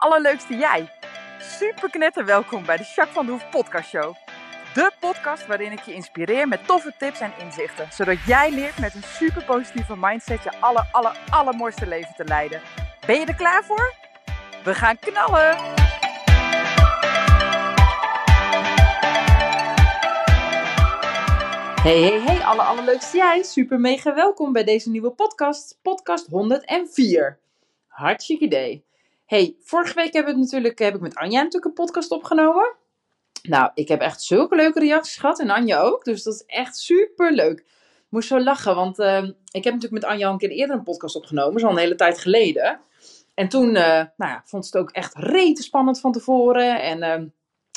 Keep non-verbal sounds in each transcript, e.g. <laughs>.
allerleukste jij. Super knetter welkom bij de Jacques van de Hoef podcast show. De podcast waarin ik je inspireer met toffe tips en inzichten. Zodat jij leert met een super positieve mindset je aller, aller, allermooiste leven te leiden. Ben je er klaar voor? We gaan knallen! Hey, hey, hey, alle allerleukste jij. Super mega welkom bij deze nieuwe podcast. Podcast 104. Hartstikke idee. Hey, vorige week heb ik natuurlijk heb ik met Anja natuurlijk een podcast opgenomen. Nou, ik heb echt zulke leuke reacties gehad en Anja ook. Dus dat is echt super leuk. Moest zo lachen, want uh, ik heb natuurlijk met Anja al een keer eerder een podcast opgenomen. Zo al een hele tijd geleden. En toen uh, nou ja, vond ze het ook echt rete spannend van tevoren. En uh,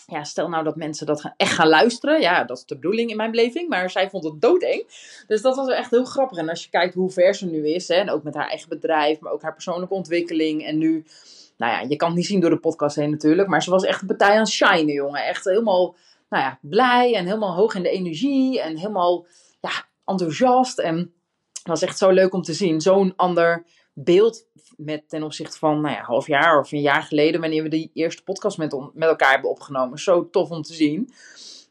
ja, stel nou dat mensen dat echt gaan luisteren. Ja, dat is de bedoeling in mijn beleving. Maar zij vond het doodeng. Dus dat was echt heel grappig. En als je kijkt hoe ver ze nu is. Hè, en ook met haar eigen bedrijf. Maar ook haar persoonlijke ontwikkeling. En nu nou ja, je kan het niet zien door de podcast heen natuurlijk. Maar ze was echt een partij aan shinen, jongen. Echt helemaal, nou ja, blij en helemaal hoog in de energie. En helemaal, ja, enthousiast. En het was echt zo leuk om te zien. Zo'n ander beeld met ten opzichte van, nou ja, half jaar of een jaar geleden. Wanneer we die eerste podcast met, met elkaar hebben opgenomen. Zo tof om te zien.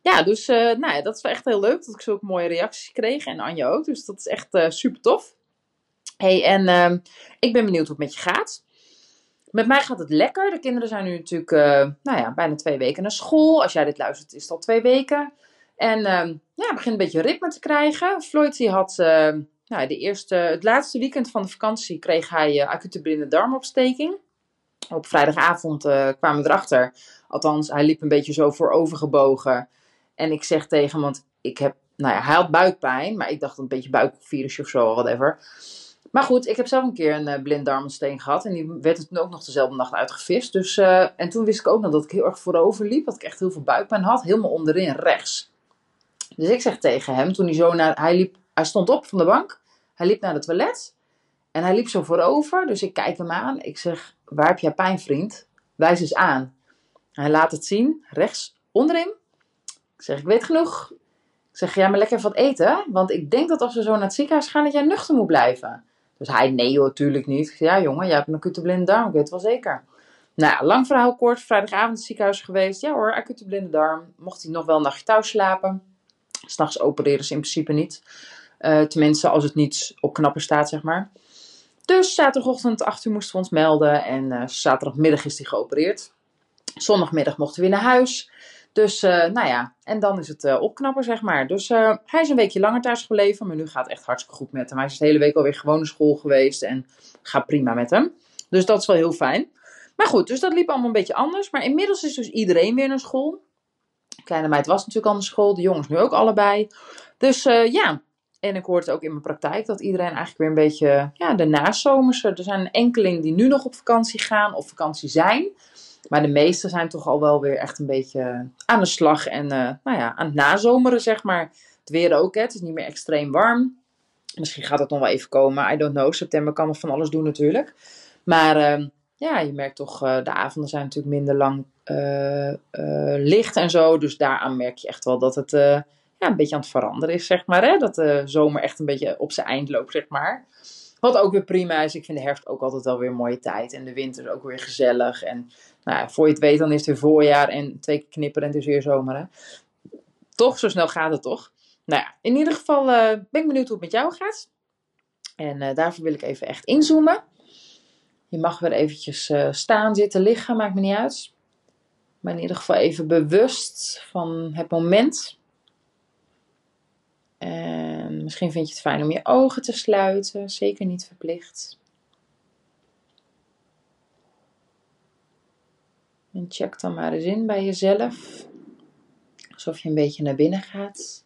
Ja, dus uh, nou ja, dat is echt heel leuk dat ik zulke mooie reacties kreeg. En Anja ook. Dus dat is echt uh, super tof. hey, en uh, ik ben benieuwd hoe het met je gaat. Met mij gaat het lekker. De kinderen zijn nu natuurlijk uh, nou ja, bijna twee weken naar school. Als jij dit luistert, is het al twee weken. En uh, ja, begint een beetje ritme te krijgen. Floyd die had uh, nou, de eerste, het laatste weekend van de vakantie kreeg hij acute blinde darmopsteking. Op vrijdagavond kwamen we erachter. Althans, hij liep een beetje zo voorovergebogen. En ik zeg tegen hem, want ik heb, nou ja, hij had buikpijn. Maar ik dacht een beetje buikvirusje of zo, whatever. Maar goed, ik heb zelf een keer een uh, blinddarmensteen gehad. En die werd toen ook nog dezelfde nacht uitgevist. Dus, uh, en toen wist ik ook nog dat ik heel erg voorover liep. Dat ik echt heel veel buikpijn had. Helemaal onderin rechts. Dus ik zeg tegen hem, toen hij zo naar... Hij, liep, hij stond op van de bank. Hij liep naar het toilet. En hij liep zo voorover. Dus ik kijk hem aan. Ik zeg, waar heb jij pijn, vriend? Wijs eens aan. Hij laat het zien, rechts onderin. Ik zeg, ik weet genoeg. Ik zeg, ja, maar lekker wat eten. Want ik denk dat als we zo naar het ziekenhuis gaan, dat jij nuchter moet blijven. Dus hij, nee natuurlijk niet. Ja jongen, jij hebt een acute blinde darm, ik weet het wel zeker. Nou ja, lang verhaal kort, vrijdagavond ziekenhuis geweest. Ja hoor, acute blinde darm. Mocht hij nog wel een nachtje thuis slapen. S'nachts opereren ze in principe niet. Uh, tenminste, als het niet op knappen staat, zeg maar. Dus zaterdagochtend 8 uur moesten we ons melden. En uh, zaterdagmiddag is hij geopereerd. Zondagmiddag mochten we weer naar huis. Dus, uh, nou ja, en dan is het uh, opknappen, zeg maar. Dus uh, hij is een weekje langer thuis gebleven, maar nu gaat het echt hartstikke goed met hem. Hij is de hele week alweer gewoon naar school geweest en gaat prima met hem. Dus dat is wel heel fijn. Maar goed, dus dat liep allemaal een beetje anders. Maar inmiddels is dus iedereen weer naar school. Kleine meid was natuurlijk al naar school, de jongens nu ook allebei. Dus ja, en ik hoor het ook in mijn praktijk dat iedereen eigenlijk weer een beetje, ja, de nazomerse. Er zijn enkeling die nu nog op vakantie gaan of vakantie zijn. Maar de meeste zijn toch al wel weer echt een beetje aan de slag en uh, nou ja, aan het nazomeren, zeg maar. Het weer ook, hè. het is niet meer extreem warm. Misschien gaat het nog wel even komen, I don't know. September kan nog van alles doen natuurlijk. Maar uh, ja, je merkt toch, uh, de avonden zijn natuurlijk minder lang uh, licht en zo. Dus daaraan merk je echt wel dat het ja, een beetje aan het veranderen is, zeg maar. Hè? Dat de zomer echt een beetje op zijn eind loopt, zeg maar. Wat ook weer prima is. Ik vind de herfst ook altijd wel weer een mooie tijd. En de winter ook weer gezellig. En nou ja, voor je het weet, dan is het weer voorjaar en twee keer knipperen en is weer zomer. Hè? Toch, zo snel gaat het toch? Nou ja, in ieder geval uh, ben ik benieuwd hoe het met jou gaat. En uh, daarvoor wil ik even echt inzoomen. Je mag weer eventjes uh, staan, zitten, liggen, maakt me niet uit. Maar in ieder geval even bewust van het moment. En misschien vind je het fijn om je ogen te sluiten, zeker niet verplicht. En check dan maar eens in bij jezelf. Alsof je een beetje naar binnen gaat.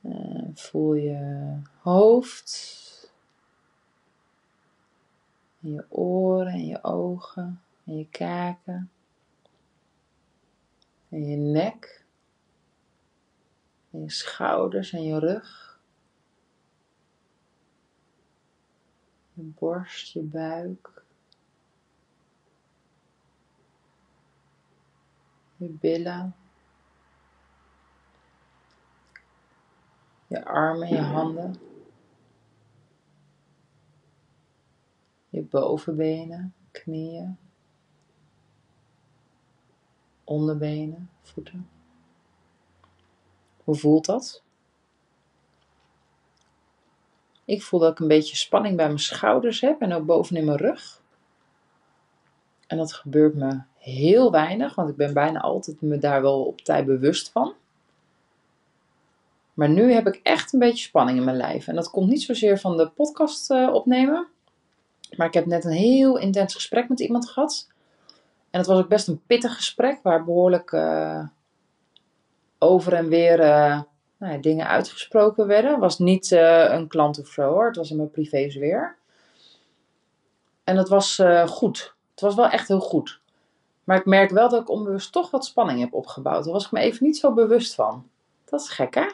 En voel je hoofd. En je oren en je ogen en je kaken. En je nek. Je schouders en je rug. Je borst, je buik. Je billen. Je armen, je handen. Je bovenbenen, knieën, onderbenen, voeten. Hoe voelt dat? Ik voel dat ik een beetje spanning bij mijn schouders heb en ook bovenin mijn rug. En dat gebeurt me heel weinig, want ik ben bijna altijd me daar wel op tijd bewust van. Maar nu heb ik echt een beetje spanning in mijn lijf. En dat komt niet zozeer van de podcast uh, opnemen. Maar ik heb net een heel intens gesprek met iemand gehad. En het was ook best een pittig gesprek, waar behoorlijk uh, over en weer uh, nou ja, dingen uitgesproken werden. Was niet een klant of zo hoor, het was in mijn privésfeer. En dat was goed. Het was wel echt heel goed. Maar ik merk wel dat ik onbewust toch wat spanning heb opgebouwd. Daar was ik me even niet zo bewust van. Dat is gek hè?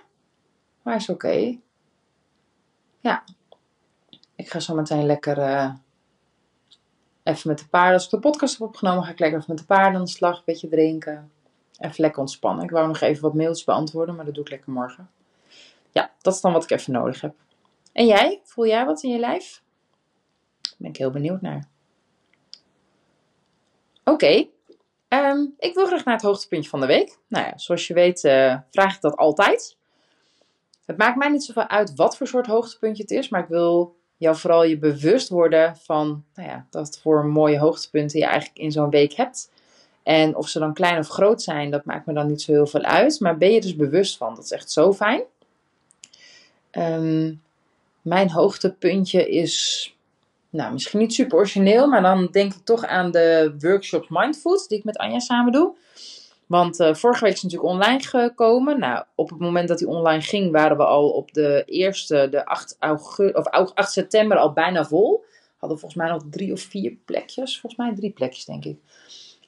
Maar is oké. Ja. Ik ga zo meteen lekker even met de paarden. Als ik de podcast heb opgenomen, ga ik lekker even met de paarden aan de slag. Een beetje drinken. Even lekker ontspannen. Ik wou nog even wat mailtjes beantwoorden, maar dat doe ik lekker morgen. Ja, dat is dan wat ik even nodig heb. En jij? Voel jij wat in je lijf? Daar ben ik heel benieuwd naar. Oké, ehm, ik wil graag naar het hoogtepuntje van de week. Nou ja, zoals je weet uh, vraag ik dat altijd. Het maakt mij niet zoveel uit wat voor soort hoogtepuntje het is, maar ik wil jou vooral je bewust worden van nou ja, dat voor mooie hoogtepunten je eigenlijk in zo'n week hebt. En of ze dan klein of groot zijn, dat maakt me dan niet zo heel veel uit. Maar ben je dus bewust van, dat is echt zo fijn. Um, mijn hoogtepuntje is, nou misschien niet super origineel, maar dan denk ik toch aan de workshops Mindfood die ik met Anja samen doe. Want uh, vorige week is natuurlijk online gekomen. Nou, op het moment dat hij online ging, waren we al op de eerste, de 8, augustus, of 8 september, al bijna vol. Hadden volgens mij nog drie of vier plekjes. Volgens mij drie plekjes, denk ik.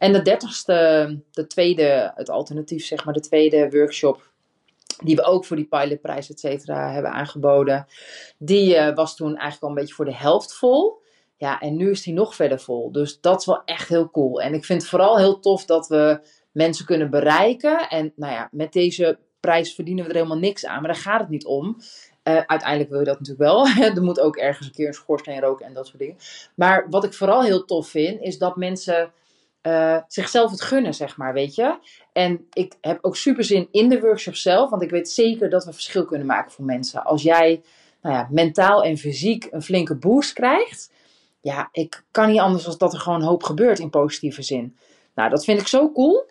En de dertigste, de tweede, het alternatief, zeg maar, de tweede workshop. Die we ook voor die pilotprijs, et cetera, hebben aangeboden. Die uh, was toen eigenlijk al een beetje voor de helft vol. Ja, en nu is die nog verder vol. Dus dat is wel echt heel cool. En ik vind het vooral heel tof dat we mensen kunnen bereiken. En nou ja, met deze prijs verdienen we er helemaal niks aan, maar daar gaat het niet om. Uh, uiteindelijk wil je dat natuurlijk wel. <laughs> er moet ook ergens een keer een schoorsteen roken en dat soort dingen. Maar wat ik vooral heel tof vind, is dat mensen uh, zichzelf het gunnen, zeg maar, weet je. En ik heb ook super zin in de workshop zelf, want ik weet zeker dat we verschil kunnen maken voor mensen. Als jij nou ja, mentaal en fysiek een flinke boost krijgt, ja, ik kan niet anders dan dat er gewoon hoop gebeurt in positieve zin. Nou, dat vind ik zo cool.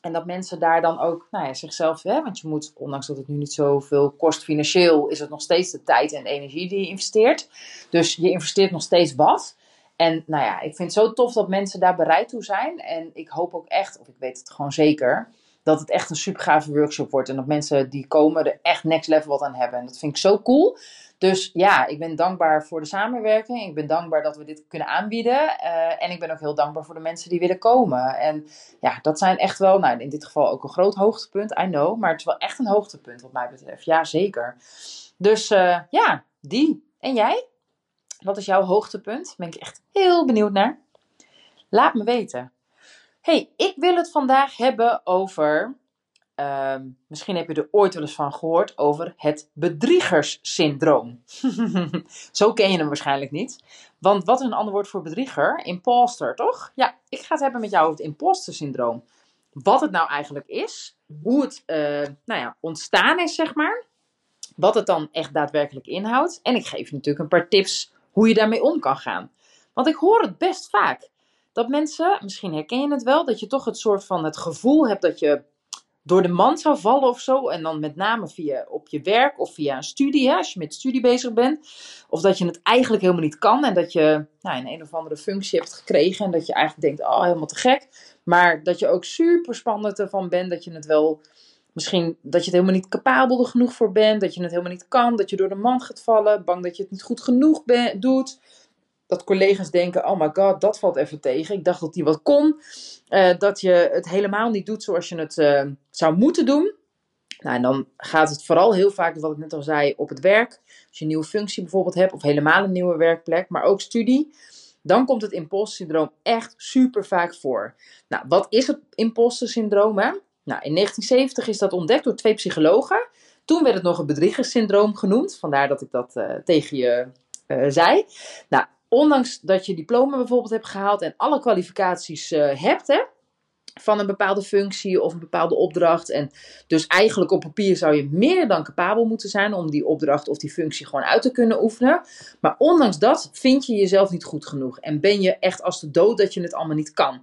En dat mensen daar dan ook nou ja, zichzelf, hè, want je moet, ondanks dat het nu niet zoveel kost financieel, is het nog steeds de tijd en energie die je investeert. Dus je investeert nog steeds wat. En nou ja, ik vind het zo tof dat mensen daar bereid toe zijn. En ik hoop ook echt, of ik weet het gewoon zeker, dat het echt een super gave workshop wordt. En dat mensen die komen er echt next level wat aan hebben. En dat vind ik zo cool. Dus ja, ik ben dankbaar voor de samenwerking. Ik ben dankbaar dat we dit kunnen aanbieden. Uh, en ik ben ook heel dankbaar voor de mensen die willen komen. En ja, dat zijn echt wel, nou in dit geval ook een groot hoogtepunt, I know. Maar het is wel echt een hoogtepunt wat mij betreft. Ja, zeker. Dus uh, ja, die. En jij? Wat is jouw hoogtepunt? Ben ik echt heel benieuwd naar. Laat me weten. hey, ik wil het vandaag hebben over Uh, misschien heb je er ooit wel eens van gehoord over het bedriegerssyndroom. <laughs> Zo ken je hem waarschijnlijk niet. Want wat is een ander woord voor bedrieger? Imposter, toch? Ja, ik ga het hebben met jou over het imposter syndroom. Wat het nou eigenlijk is, hoe het uh, nou ja, ontstaan is, zeg maar. Wat het dan echt daadwerkelijk inhoudt. En ik geef je natuurlijk een paar tips hoe je daarmee om kan gaan. Want ik hoor het best vaak. Dat mensen, misschien herken je het wel, dat je toch het soort van het gevoel hebt dat je door de mand zou vallen of zo. En dan met name via op je werk of via een studie, hè, als je met studie bezig bent. Of dat je het eigenlijk helemaal niet kan en dat je nou, een een of andere functie hebt gekregen. En dat je eigenlijk denkt, oh helemaal te gek. Maar dat je ook super spannend ervan bent dat je het wel... Misschien dat je het helemaal niet capabel er genoeg voor bent. Dat je het helemaal niet kan. Dat je door de mand gaat vallen. Bang dat je het niet goed genoeg doet dat collega's denken: oh my god, dat valt even tegen. Ik dacht dat die wat kon. Uh, dat je het helemaal niet doet zoals je het uh, zou moeten doen. Nou, en dan gaat het vooral heel vaak, wat ik net al zei, op het werk. Als je een nieuwe functie bijvoorbeeld hebt, of helemaal een nieuwe werkplek, maar ook studie. Dan komt het imposter syndroom echt super vaak voor. Nou, wat is het imposter syndroom? Nou, in 1970 is dat ontdekt door twee psychologen. Toen werd het nog een bedriegerssyndroom genoemd. Vandaar dat ik dat uh, tegen je zei. Nou, ondanks dat je diploma bijvoorbeeld hebt gehaald en alle kwalificaties uh, hebt, hè, van een bepaalde functie of een bepaalde opdracht. En dus eigenlijk op papier zou je meer dan capabel moeten zijn om die opdracht of die functie gewoon uit te kunnen oefenen. Maar ondanks dat vind je jezelf niet goed genoeg en ben je echt als de dood dat je het allemaal niet kan.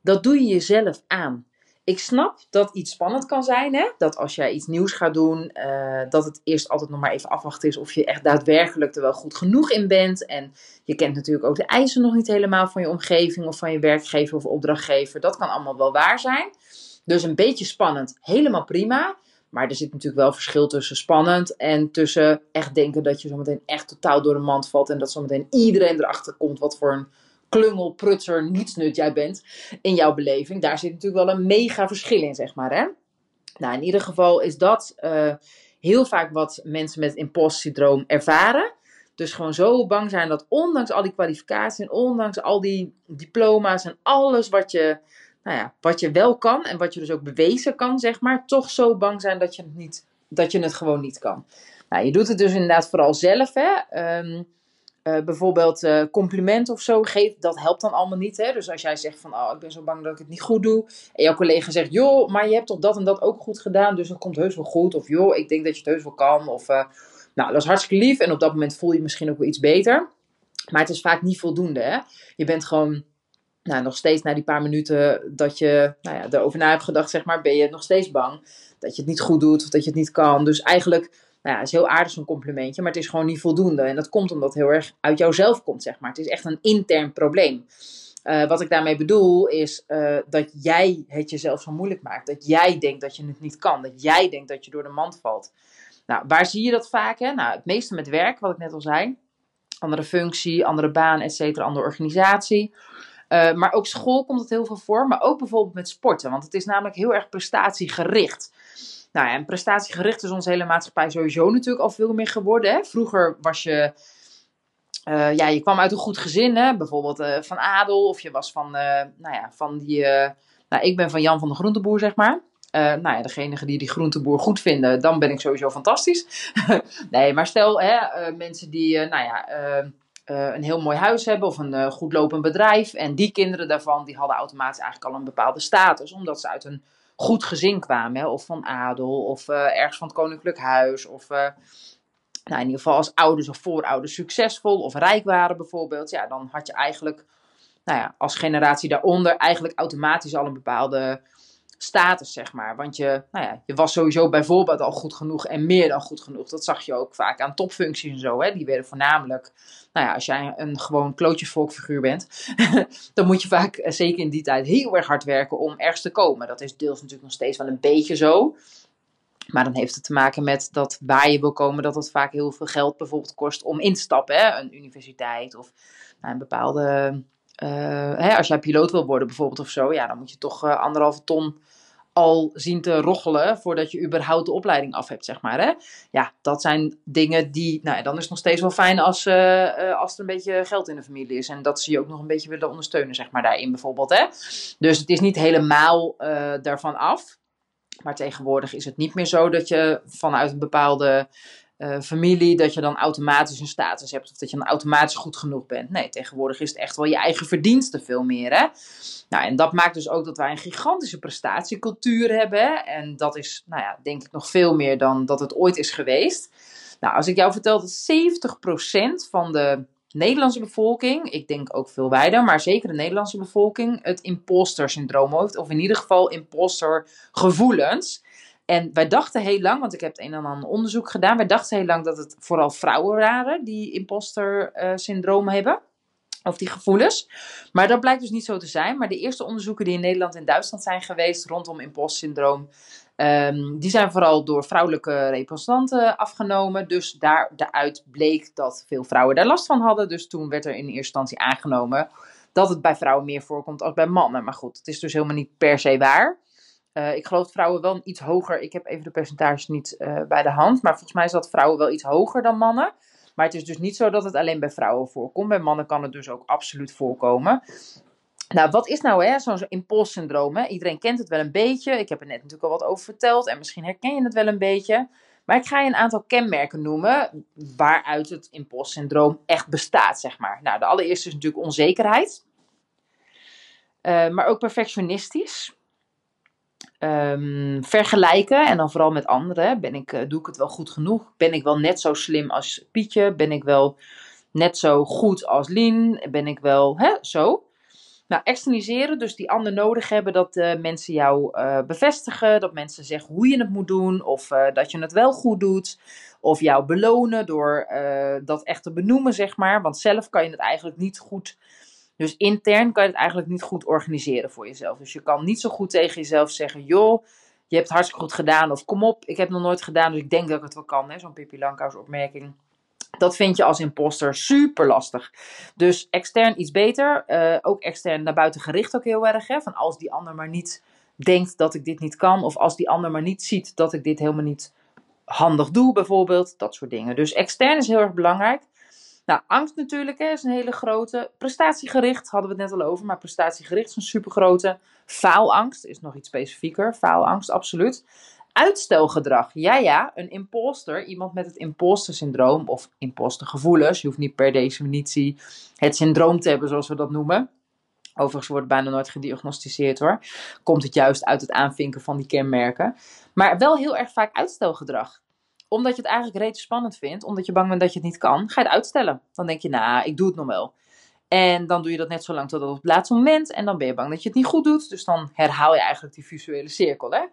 Dat doe je jezelf aan ik snap dat iets spannend kan zijn. Hè? Dat als jij iets nieuws gaat doen, uh, dat het eerst altijd nog maar even afwachten is of je echt daadwerkelijk er wel goed genoeg in bent. En je kent natuurlijk ook de eisen nog niet helemaal van je omgeving of van je werkgever of opdrachtgever. Dat kan allemaal wel waar zijn. Dus een beetje spannend, helemaal prima. Maar er zit natuurlijk wel verschil tussen spannend en tussen echt denken dat je zometeen echt totaal door de mand valt. En dat zometeen iedereen erachter komt wat voor een klungel, prutser, nietsnut jij bent in jouw beleving. Daar zit natuurlijk wel een mega verschil in, zeg maar. Hè? Nou, in ieder geval is dat uh, heel vaak wat mensen met het imposter syndroom ervaren. Dus gewoon zo bang zijn dat ondanks al die kwalificaties en ondanks al die diploma's en alles wat je, nou ja, wat je wel kan en wat je dus ook bewezen kan, zeg maar, toch zo bang zijn dat je het, niet, dat je het gewoon niet kan. Nou, je doet het dus inderdaad vooral zelf. Hè? Um, uh, bijvoorbeeld uh, compliment of zo geeft, dat helpt dan allemaal niet. Hè? Dus als jij zegt van, oh, ik ben zo bang dat ik het niet goed doe. En jouw collega zegt, joh, maar je hebt toch dat en dat ook goed gedaan, dus dat komt heus wel goed. Of joh, ik denk dat je het heus wel kan. Of, uh, nou, dat is hartstikke lief. En op dat moment voel je, je misschien ook wel iets beter. Maar het is vaak niet voldoende. Hè? Je bent gewoon nou, nog steeds na die paar minuten dat je nou ja, erover na hebt gedacht, zeg maar, ben je nog steeds bang dat je het niet goed doet of dat je het niet kan. Dus eigenlijk nou ja, is heel aardig zo'n complimentje, maar het is gewoon niet voldoende. En dat komt omdat het heel erg uit jouzelf komt, zeg maar. Het is echt een intern probleem. Uh, wat ik daarmee bedoel is uh, dat jij het jezelf zo moeilijk maakt. Dat jij denkt dat je het niet kan. Dat jij denkt dat je door de mand valt. Nou, waar zie je dat vaak? Hè? Nou, het meeste met werk, wat ik net al zei. Andere functie, andere baan, et cetera, andere organisatie. Uh, maar ook school komt het heel veel voor. Maar ook bijvoorbeeld met sporten. Want het is namelijk heel erg prestatiegericht. Nou ja, en prestatiegericht is onze hele maatschappij sowieso natuurlijk al veel meer geworden. Hè? Vroeger was je, uh, ja, je kwam uit een goed gezin, hè? bijvoorbeeld uh, van adel, of je was van, uh, nou ja, van die, nou ik ben van Jan van de Groenteboer, zeg maar. nou ja, degene die die groenteboer goed vinden, dan ben ik sowieso fantastisch. <laughs> nee, maar stel, hè, mensen die, nou ja, een heel mooi huis hebben of een goed lopend bedrijf. En die kinderen daarvan, die hadden automatisch eigenlijk al een bepaalde status, omdat ze uit een goed gezin kwamen. Hè? Of van adel, of uh, ergens van het koninklijk huis. Of uh, nou, in ieder geval als ouders of voorouders succesvol of rijk waren bijvoorbeeld. Ja, dan had je eigenlijk nou ja, als generatie daaronder eigenlijk automatisch al een bepaalde status, zeg maar. Want je, nou ja, je was sowieso bijvoorbeeld al goed genoeg en meer dan goed genoeg. Dat zag je ook vaak aan topfuncties en zo. Hè? Die werden voornamelijk, nou ja, als jij een gewoon klootjesvolkfiguur bent, <laughs> dan moet je vaak, eh, zeker in die tijd, heel erg hard werken om ergens te komen. Dat is deels natuurlijk nog steeds wel een beetje zo. Maar dan heeft het te maken met dat waar je wil komen, dat het vaak heel veel geld bijvoorbeeld kost om in te stappen. Hè? Een universiteit of nou, een bepaalde hè, als jij piloot wil worden bijvoorbeeld of zo, ja, dan moet je toch uh, anderhalve ton al zien te roggelen voordat je überhaupt de opleiding af hebt, zeg maar. Hè? Ja, dat zijn dingen die, nou, dan is het nog steeds wel fijn als, uh, als er een beetje geld in de familie is. En dat ze je ook nog een beetje willen ondersteunen, zeg maar, daarin bijvoorbeeld. Hè? Dus het is niet helemaal daarvan af. Maar tegenwoordig is het niet meer zo dat je vanuit een bepaalde uh, familie, dat je dan automatisch een status hebt of dat je dan automatisch goed genoeg bent. Nee, tegenwoordig is het echt wel je eigen verdienste veel meer. Hè? Nou, en dat maakt dus ook dat wij een gigantische prestatiecultuur hebben. En dat is, nou ja, denk ik nog veel meer dan dat het ooit is geweest. Nou, als ik jou vertel dat 70% van de Nederlandse bevolking, ik denk ook veel wijder, maar zeker de Nederlandse bevolking, het imposter syndroom heeft. Of in ieder geval imposter gevoelens. En wij dachten heel lang, want ik heb het een en ander onderzoek gedaan, wij dachten heel lang dat het vooral vrouwen waren die imposter uh, syndroom hebben. Of die gevoelens. Maar dat blijkt dus niet zo te zijn. Maar de eerste onderzoeken die in Nederland en Duitsland zijn geweest rondom imposter syndroom, um, die zijn vooral door vrouwelijke representanten afgenomen. Dus daar, daaruit bleek dat veel vrouwen daar last van hadden. Dus toen werd er in eerste instantie aangenomen dat het bij vrouwen meer voorkomt als bij mannen. Maar goed, het is dus helemaal niet per se waar. Uh, ik geloof vrouwen wel iets hoger. Ik heb even de percentages niet uh, bij de hand. Maar volgens mij is dat vrouwen wel iets hoger dan mannen. Maar het is dus niet zo dat het alleen bij vrouwen voorkomt. Bij mannen kan het dus ook absoluut voorkomen. Nou, wat is nou zo'n zo impulssyndroom? Iedereen kent het wel een beetje. Ik heb er net natuurlijk al wat over verteld. En misschien herken je het wel een beetje. Maar ik ga je een aantal kenmerken noemen waaruit het impostsyndroom echt bestaat, zeg maar. Nou, de allereerste is natuurlijk onzekerheid. Uh, maar ook perfectionistisch. Um, vergelijken en dan vooral met anderen. Ben ik, uh, doe ik het wel goed genoeg? Ben ik wel net zo slim als Pietje? Ben ik wel net zo goed als Lien? Ben ik wel hè, zo? Nou, externaliseren, dus die ander nodig hebben dat uh, mensen jou uh, bevestigen, dat mensen zeggen hoe je het moet doen, of dat je het wel goed doet, of jou belonen door dat echt te benoemen, zeg maar. Want zelf kan je het eigenlijk niet goed, dus intern kan je het eigenlijk niet goed organiseren voor jezelf. Dus je kan niet zo goed tegen jezelf zeggen, joh, je hebt het hartstikke goed gedaan, of kom op, ik heb het nog nooit gedaan, dus ik denk dat ik het wel kan, zo'n Pippi Lankhuis opmerking. Dat vind je als imposter super lastig. Dus extern iets beter. Uh, ook extern naar buiten gericht ook heel erg. Hè? Van als die ander maar niet denkt dat ik dit niet kan. Of als die ander maar niet ziet dat ik dit helemaal niet handig doe bijvoorbeeld. Dat soort dingen. Dus extern is heel erg belangrijk. Nou, angst natuurlijk hè, is een hele grote. Prestatiegericht hadden we het net al over. Maar prestatiegericht is een super grote. Faalangst is nog iets specifieker. Faalangst, absoluut. Uitstelgedrag. Ja, ja, een imposter, iemand met het imposter-syndroom of impostergevoelens. Je hoeft niet per definitie het syndroom te hebben, zoals we dat noemen. Overigens wordt bijna nooit gediagnosticeerd hoor. Komt het juist uit het aanvinken van die kenmerken. Maar wel heel erg vaak uitstelgedrag. Omdat je het eigenlijk reeds spannend vindt, omdat je bang bent dat je het niet kan, ga je het uitstellen. Dan denk je, nou, ik doe het nog wel. En dan doe je dat net zo lang tot op het laatste moment. En dan ben je bang dat je het niet goed doet. Dus dan herhaal je eigenlijk die visuele cirkel. Hè?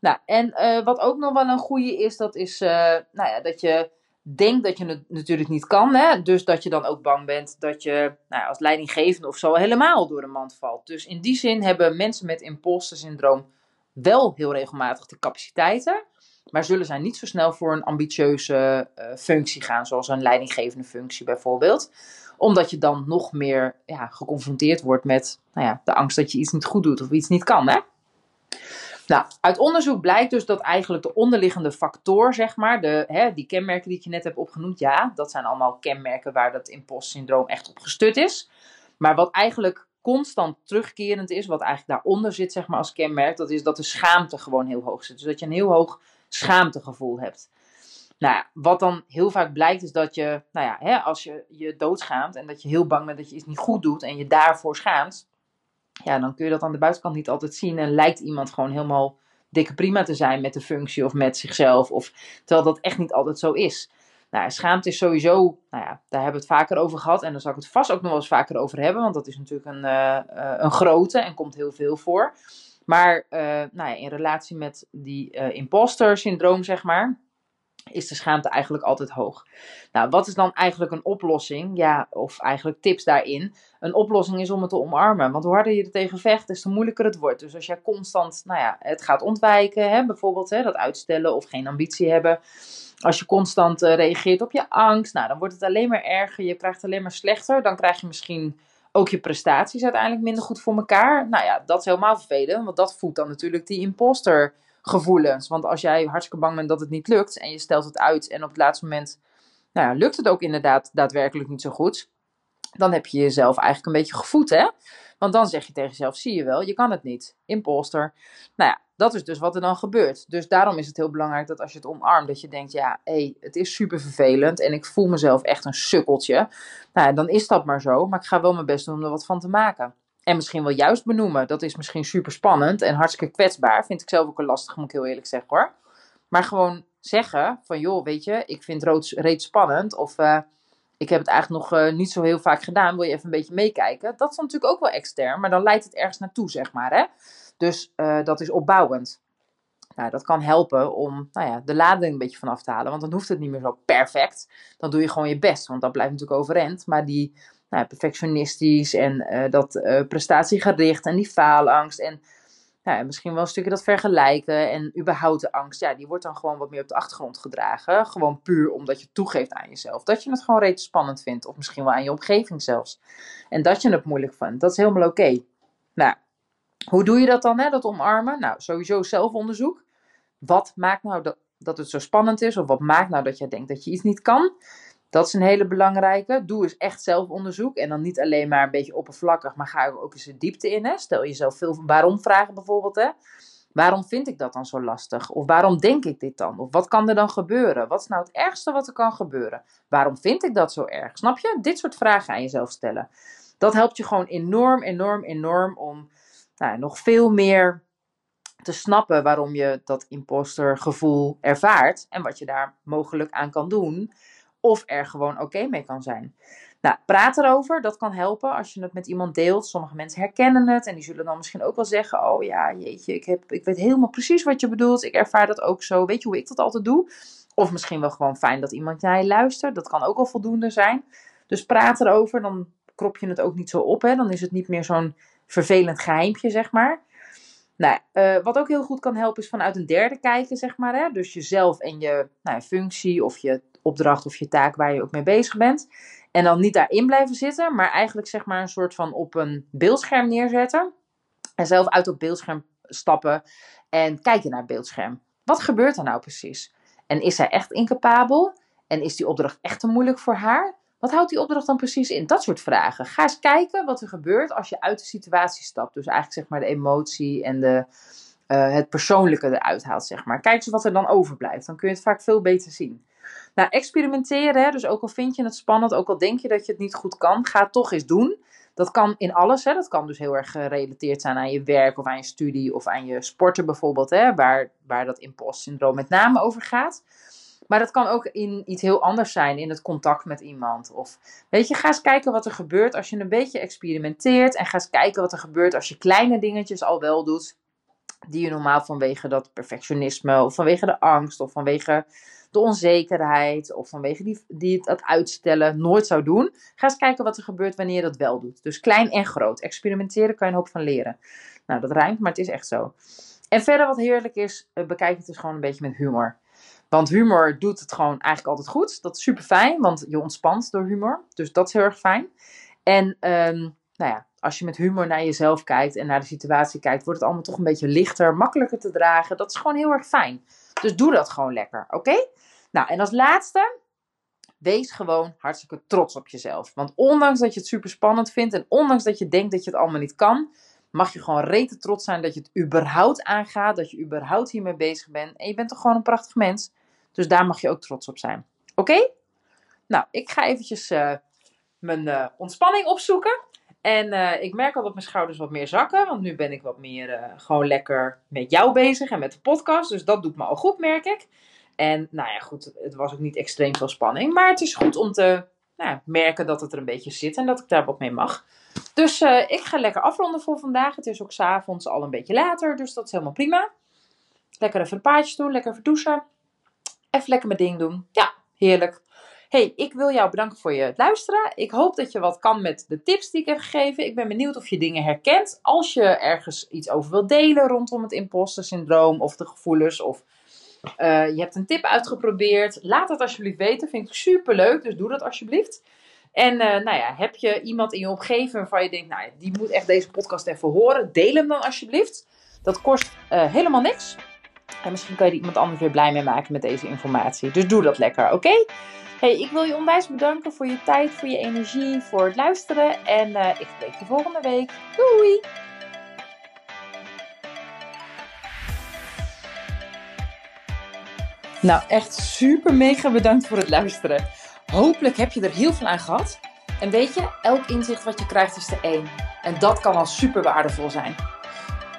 Nou, en uh, wat ook nog wel een goede is, dat is uh, nou ja, dat je denkt dat je het natuurlijk niet kan. Hè? Dus dat je dan ook bang bent dat je nou als leidinggevende of zo helemaal door de mand valt. Dus in die zin hebben mensen met imposter syndroom wel heel regelmatig de capaciteiten. Maar zullen zij niet zo snel voor een ambitieuze uh, functie gaan, zoals een leidinggevende functie bijvoorbeeld. Omdat je dan nog meer ja, geconfronteerd wordt met nou ja, de angst dat je iets niet goed doet of iets niet kan. Hè? Nou, uit onderzoek blijkt dus dat eigenlijk de onderliggende factor, zeg maar, de, hè, die kenmerken die ik je net heb opgenoemd, ja, dat zijn allemaal kenmerken waar dat impostsyndroom echt op gestut is. Maar wat eigenlijk constant terugkerend is, wat eigenlijk daaronder zit, zeg maar, als kenmerk, dat is dat de schaamte gewoon heel hoog zit. Dus dat je een heel hoog schaamtegevoel hebt. Nou ja, wat dan heel vaak blijkt is dat je, nou ja, hè, als je je doodschaamt en dat je heel bang bent dat je iets niet goed doet en je daarvoor schaamt, ja, dan kun je dat aan de buitenkant niet altijd zien. En lijkt iemand gewoon helemaal dikke prima te zijn met de functie of met zichzelf. Of, terwijl dat echt niet altijd zo is. Nou, schaamte is sowieso, nou ja, daar hebben we het vaker over gehad. En daar zal ik het vast ook nog wel eens vaker over hebben. Want dat is natuurlijk een, uh, een grote en komt heel veel voor. Maar uh, nou ja, in relatie met die imposter syndroom, zeg maar is de schaamte eigenlijk altijd hoog. Nou, wat is dan eigenlijk een oplossing? Ja, of eigenlijk tips daarin. Een oplossing is om het te omarmen. Want hoe harder je er tegen vecht, des te moeilijker het wordt. Dus als jij constant, nou ja, het gaat ontwijken, hè, bijvoorbeeld hè, dat uitstellen of geen ambitie hebben. Als je constant uh, reageert op je angst, nou, dan wordt het alleen maar erger. Je krijgt alleen maar slechter. Dan krijg je misschien ook je prestaties uiteindelijk minder goed voor elkaar. Nou ja, dat is helemaal vervelend, want dat voedt dan natuurlijk die imposter gevoelens. Want als jij hartstikke bang bent dat het niet lukt en je stelt het uit en op het laatste moment nou ja, lukt het ook inderdaad daadwerkelijk niet zo goed, dan heb je jezelf eigenlijk een beetje gevoed, hè? Want dan zeg je tegen jezelf, zie je wel, je kan het niet. Imposter. Nou ja, dat is dus wat er dan gebeurt. Dus daarom is het heel belangrijk dat als je het omarmt, dat je denkt, ja, hé, hey, het is super vervelend en ik voel mezelf echt een sukkeltje. Nou ja, dan is dat maar zo, maar ik ga wel mijn best doen om er wat van te maken. En misschien wel juist benoemen. Dat is misschien super spannend en hartstikke kwetsbaar. Vind ik zelf ook een lastig, moet ik heel eerlijk zeggen hoor. Maar gewoon zeggen van joh, weet je, ik vind rood reeds spannend. Of uh, ik heb het eigenlijk nog uh, niet zo heel vaak gedaan. Wil je even een beetje meekijken? Dat is natuurlijk ook wel extern, maar dan leidt het ergens naartoe, zeg maar. Hè? Dus uh, dat is opbouwend. Nou, dat kan helpen om nou ja, de lading een beetje vanaf te halen. Want dan hoeft het niet meer zo perfect. Dan doe je gewoon je best, want dat blijft natuurlijk overeind. Maar die nou, perfectionistisch en uh, dat prestatiegericht en die faalangst en nou, misschien wel een stukje dat vergelijken en überhaupt de angst, ja, die wordt dan gewoon wat meer op de achtergrond gedragen. Gewoon puur omdat je toegeeft aan jezelf. Dat je het gewoon reeds spannend vindt, of misschien wel aan je omgeving zelfs. En dat je het moeilijk vindt, dat is helemaal oké. Nou, hoe doe je dat dan, hè, dat omarmen? Nou, sowieso zelfonderzoek. Wat maakt nou dat, dat het zo spannend is, of wat maakt nou dat je denkt dat je iets niet kan? Dat is een hele belangrijke. Doe eens echt zelfonderzoek. En dan niet alleen maar een beetje oppervlakkig, maar ga er ook eens de diepte in. Stel jezelf veel waarom vragen bijvoorbeeld. Hè? Waarom vind ik dat dan zo lastig? Of waarom denk ik dit dan? Of wat kan er dan gebeuren? Wat is nou het ergste wat er kan gebeuren? Waarom vind ik dat zo erg? Snap je? Dit soort vragen aan jezelf stellen. Dat helpt je gewoon enorm, enorm, enorm om nou, nog veel meer te snappen waarom je dat impostergevoel ervaart en wat je daar mogelijk aan kan doen. Of er gewoon oké mee kan zijn. Nou, praat erover, dat kan helpen als je het met iemand deelt. Sommige mensen herkennen het en die zullen dan misschien ook wel zeggen: Oh ja, jeetje, ik, heb, ik weet helemaal precies wat je bedoelt. Ik ervaar dat ook zo. Weet je hoe ik dat altijd doe? Of misschien wel gewoon fijn dat iemand naar je luistert. Dat kan ook al voldoende zijn. Dus praat erover, dan krop je het ook niet zo op. Hè? Dan is het niet meer zo'n vervelend geheimpje, zeg maar. Nou, uh, wat ook heel goed kan helpen is vanuit een derde kijken, zeg maar. Hè? Dus jezelf en je nou, functie of je opdracht of je taak waar je ook mee bezig bent. En dan niet daarin blijven zitten, maar eigenlijk zeg maar een soort van op een beeldscherm neerzetten. En zelf uit op beeldscherm stappen en kijken naar het beeldscherm. Wat gebeurt er nou precies? En is zij echt incapabel? En is die opdracht echt te moeilijk voor haar? Wat houdt die opdracht dan precies in? Dat soort vragen. Ga eens kijken wat er gebeurt als je uit de situatie stapt. Dus eigenlijk zeg maar de emotie en de, uh, het persoonlijke eruit haalt, zeg maar. Kijk eens wat er dan overblijft. Dan kun je het vaak veel beter zien. Nou, experimenteren, hè, dus ook al vind je het spannend, ook al denk je dat je het niet goed kan, ga toch eens doen. Dat kan in alles, hè. dat kan dus heel erg gerelateerd zijn aan je werk of aan je studie of aan je sporten bijvoorbeeld, hè, waar, waar dat impost-syndroom met name over gaat. Maar dat kan ook in iets heel anders zijn, in het contact met iemand. Of weet je, ga eens kijken wat er gebeurt als je een beetje experimenteert. En ga eens kijken wat er gebeurt als je kleine dingetjes al wel doet. Die je normaal vanwege dat perfectionisme, of vanwege de angst, of vanwege de onzekerheid, of vanwege die, die het uitstellen nooit zou doen. Ga eens kijken wat er gebeurt wanneer je dat wel doet. Dus klein en groot. Experimenteren kan je een hoop van leren. Nou, dat rijmt, maar het is echt zo. En verder wat heerlijk is, eh, bekijk het dus gewoon een beetje met humor. Want humor doet het gewoon eigenlijk altijd goed. Dat is super fijn, want je ontspant door humor. Dus dat is heel erg fijn. En um, nou ja, als je met humor naar jezelf kijkt en naar de situatie kijkt, wordt het allemaal toch een beetje lichter, makkelijker te dragen. Dat is gewoon heel erg fijn. Dus doe dat gewoon lekker, oké? Nou, en als laatste, wees gewoon hartstikke trots op jezelf. Want ondanks dat je het super spannend vindt en ondanks dat je denkt dat je het allemaal niet kan, mag je gewoon rete trots zijn dat je het überhaupt aangaat, dat je überhaupt hiermee bezig bent. En je bent toch gewoon een prachtig mens. Dus daar mag je ook trots op zijn. Oké? Nou, ik ga eventjes uh, mijn uh, ontspanning opzoeken. En uh, ik merk al dat mijn schouders wat meer zakken. Want nu ben ik wat meer gewoon lekker met jou bezig en met de podcast. Dus dat doet me al goed, merk ik. En nou ja, goed, het was ook niet extreem veel spanning. Maar het is goed om te nou, merken dat het er een beetje zit en dat ik daar wat mee mag. Dus ik ga lekker afronden voor vandaag. Het is ook s'avonds al een beetje later, dus dat is helemaal prima. Lekker even een paardje doen, lekker even douchen. Even lekker mijn ding doen. Ja, heerlijk. Hey, ik wil jou bedanken voor je luisteren. Ik hoop dat je wat kan met de tips die ik heb gegeven. Ik ben benieuwd of je dingen herkent. Als je ergens iets over wilt delen rondom het imposter syndroom of de gevoelens of uh, je hebt een tip uitgeprobeerd, laat het alsjeblieft weten. Vind ik super leuk, dus doe dat alsjeblieft. En uh, nou ja, heb je iemand in je omgeving waarvan je denkt, nou ja, die moet echt deze podcast even horen, deel hem dan alsjeblieft. Dat kost uh, helemaal niks. En misschien kan je iemand anders weer blij mee maken met deze informatie. Dus doe dat lekker, oké? Hey, ik wil je onwijs bedanken voor je tijd, voor je energie, voor het luisteren. En uh, ik spreek je volgende week. Doei! Nou, echt super mega bedankt voor het luisteren. Hopelijk heb je er heel veel aan gehad. En weet je, elk inzicht wat je krijgt is de één. En dat kan al super waardevol zijn.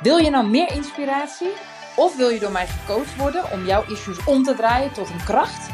Wil je nou meer inspiratie? Of wil je door mij gecoacht worden om jouw issues om te draaien tot een kracht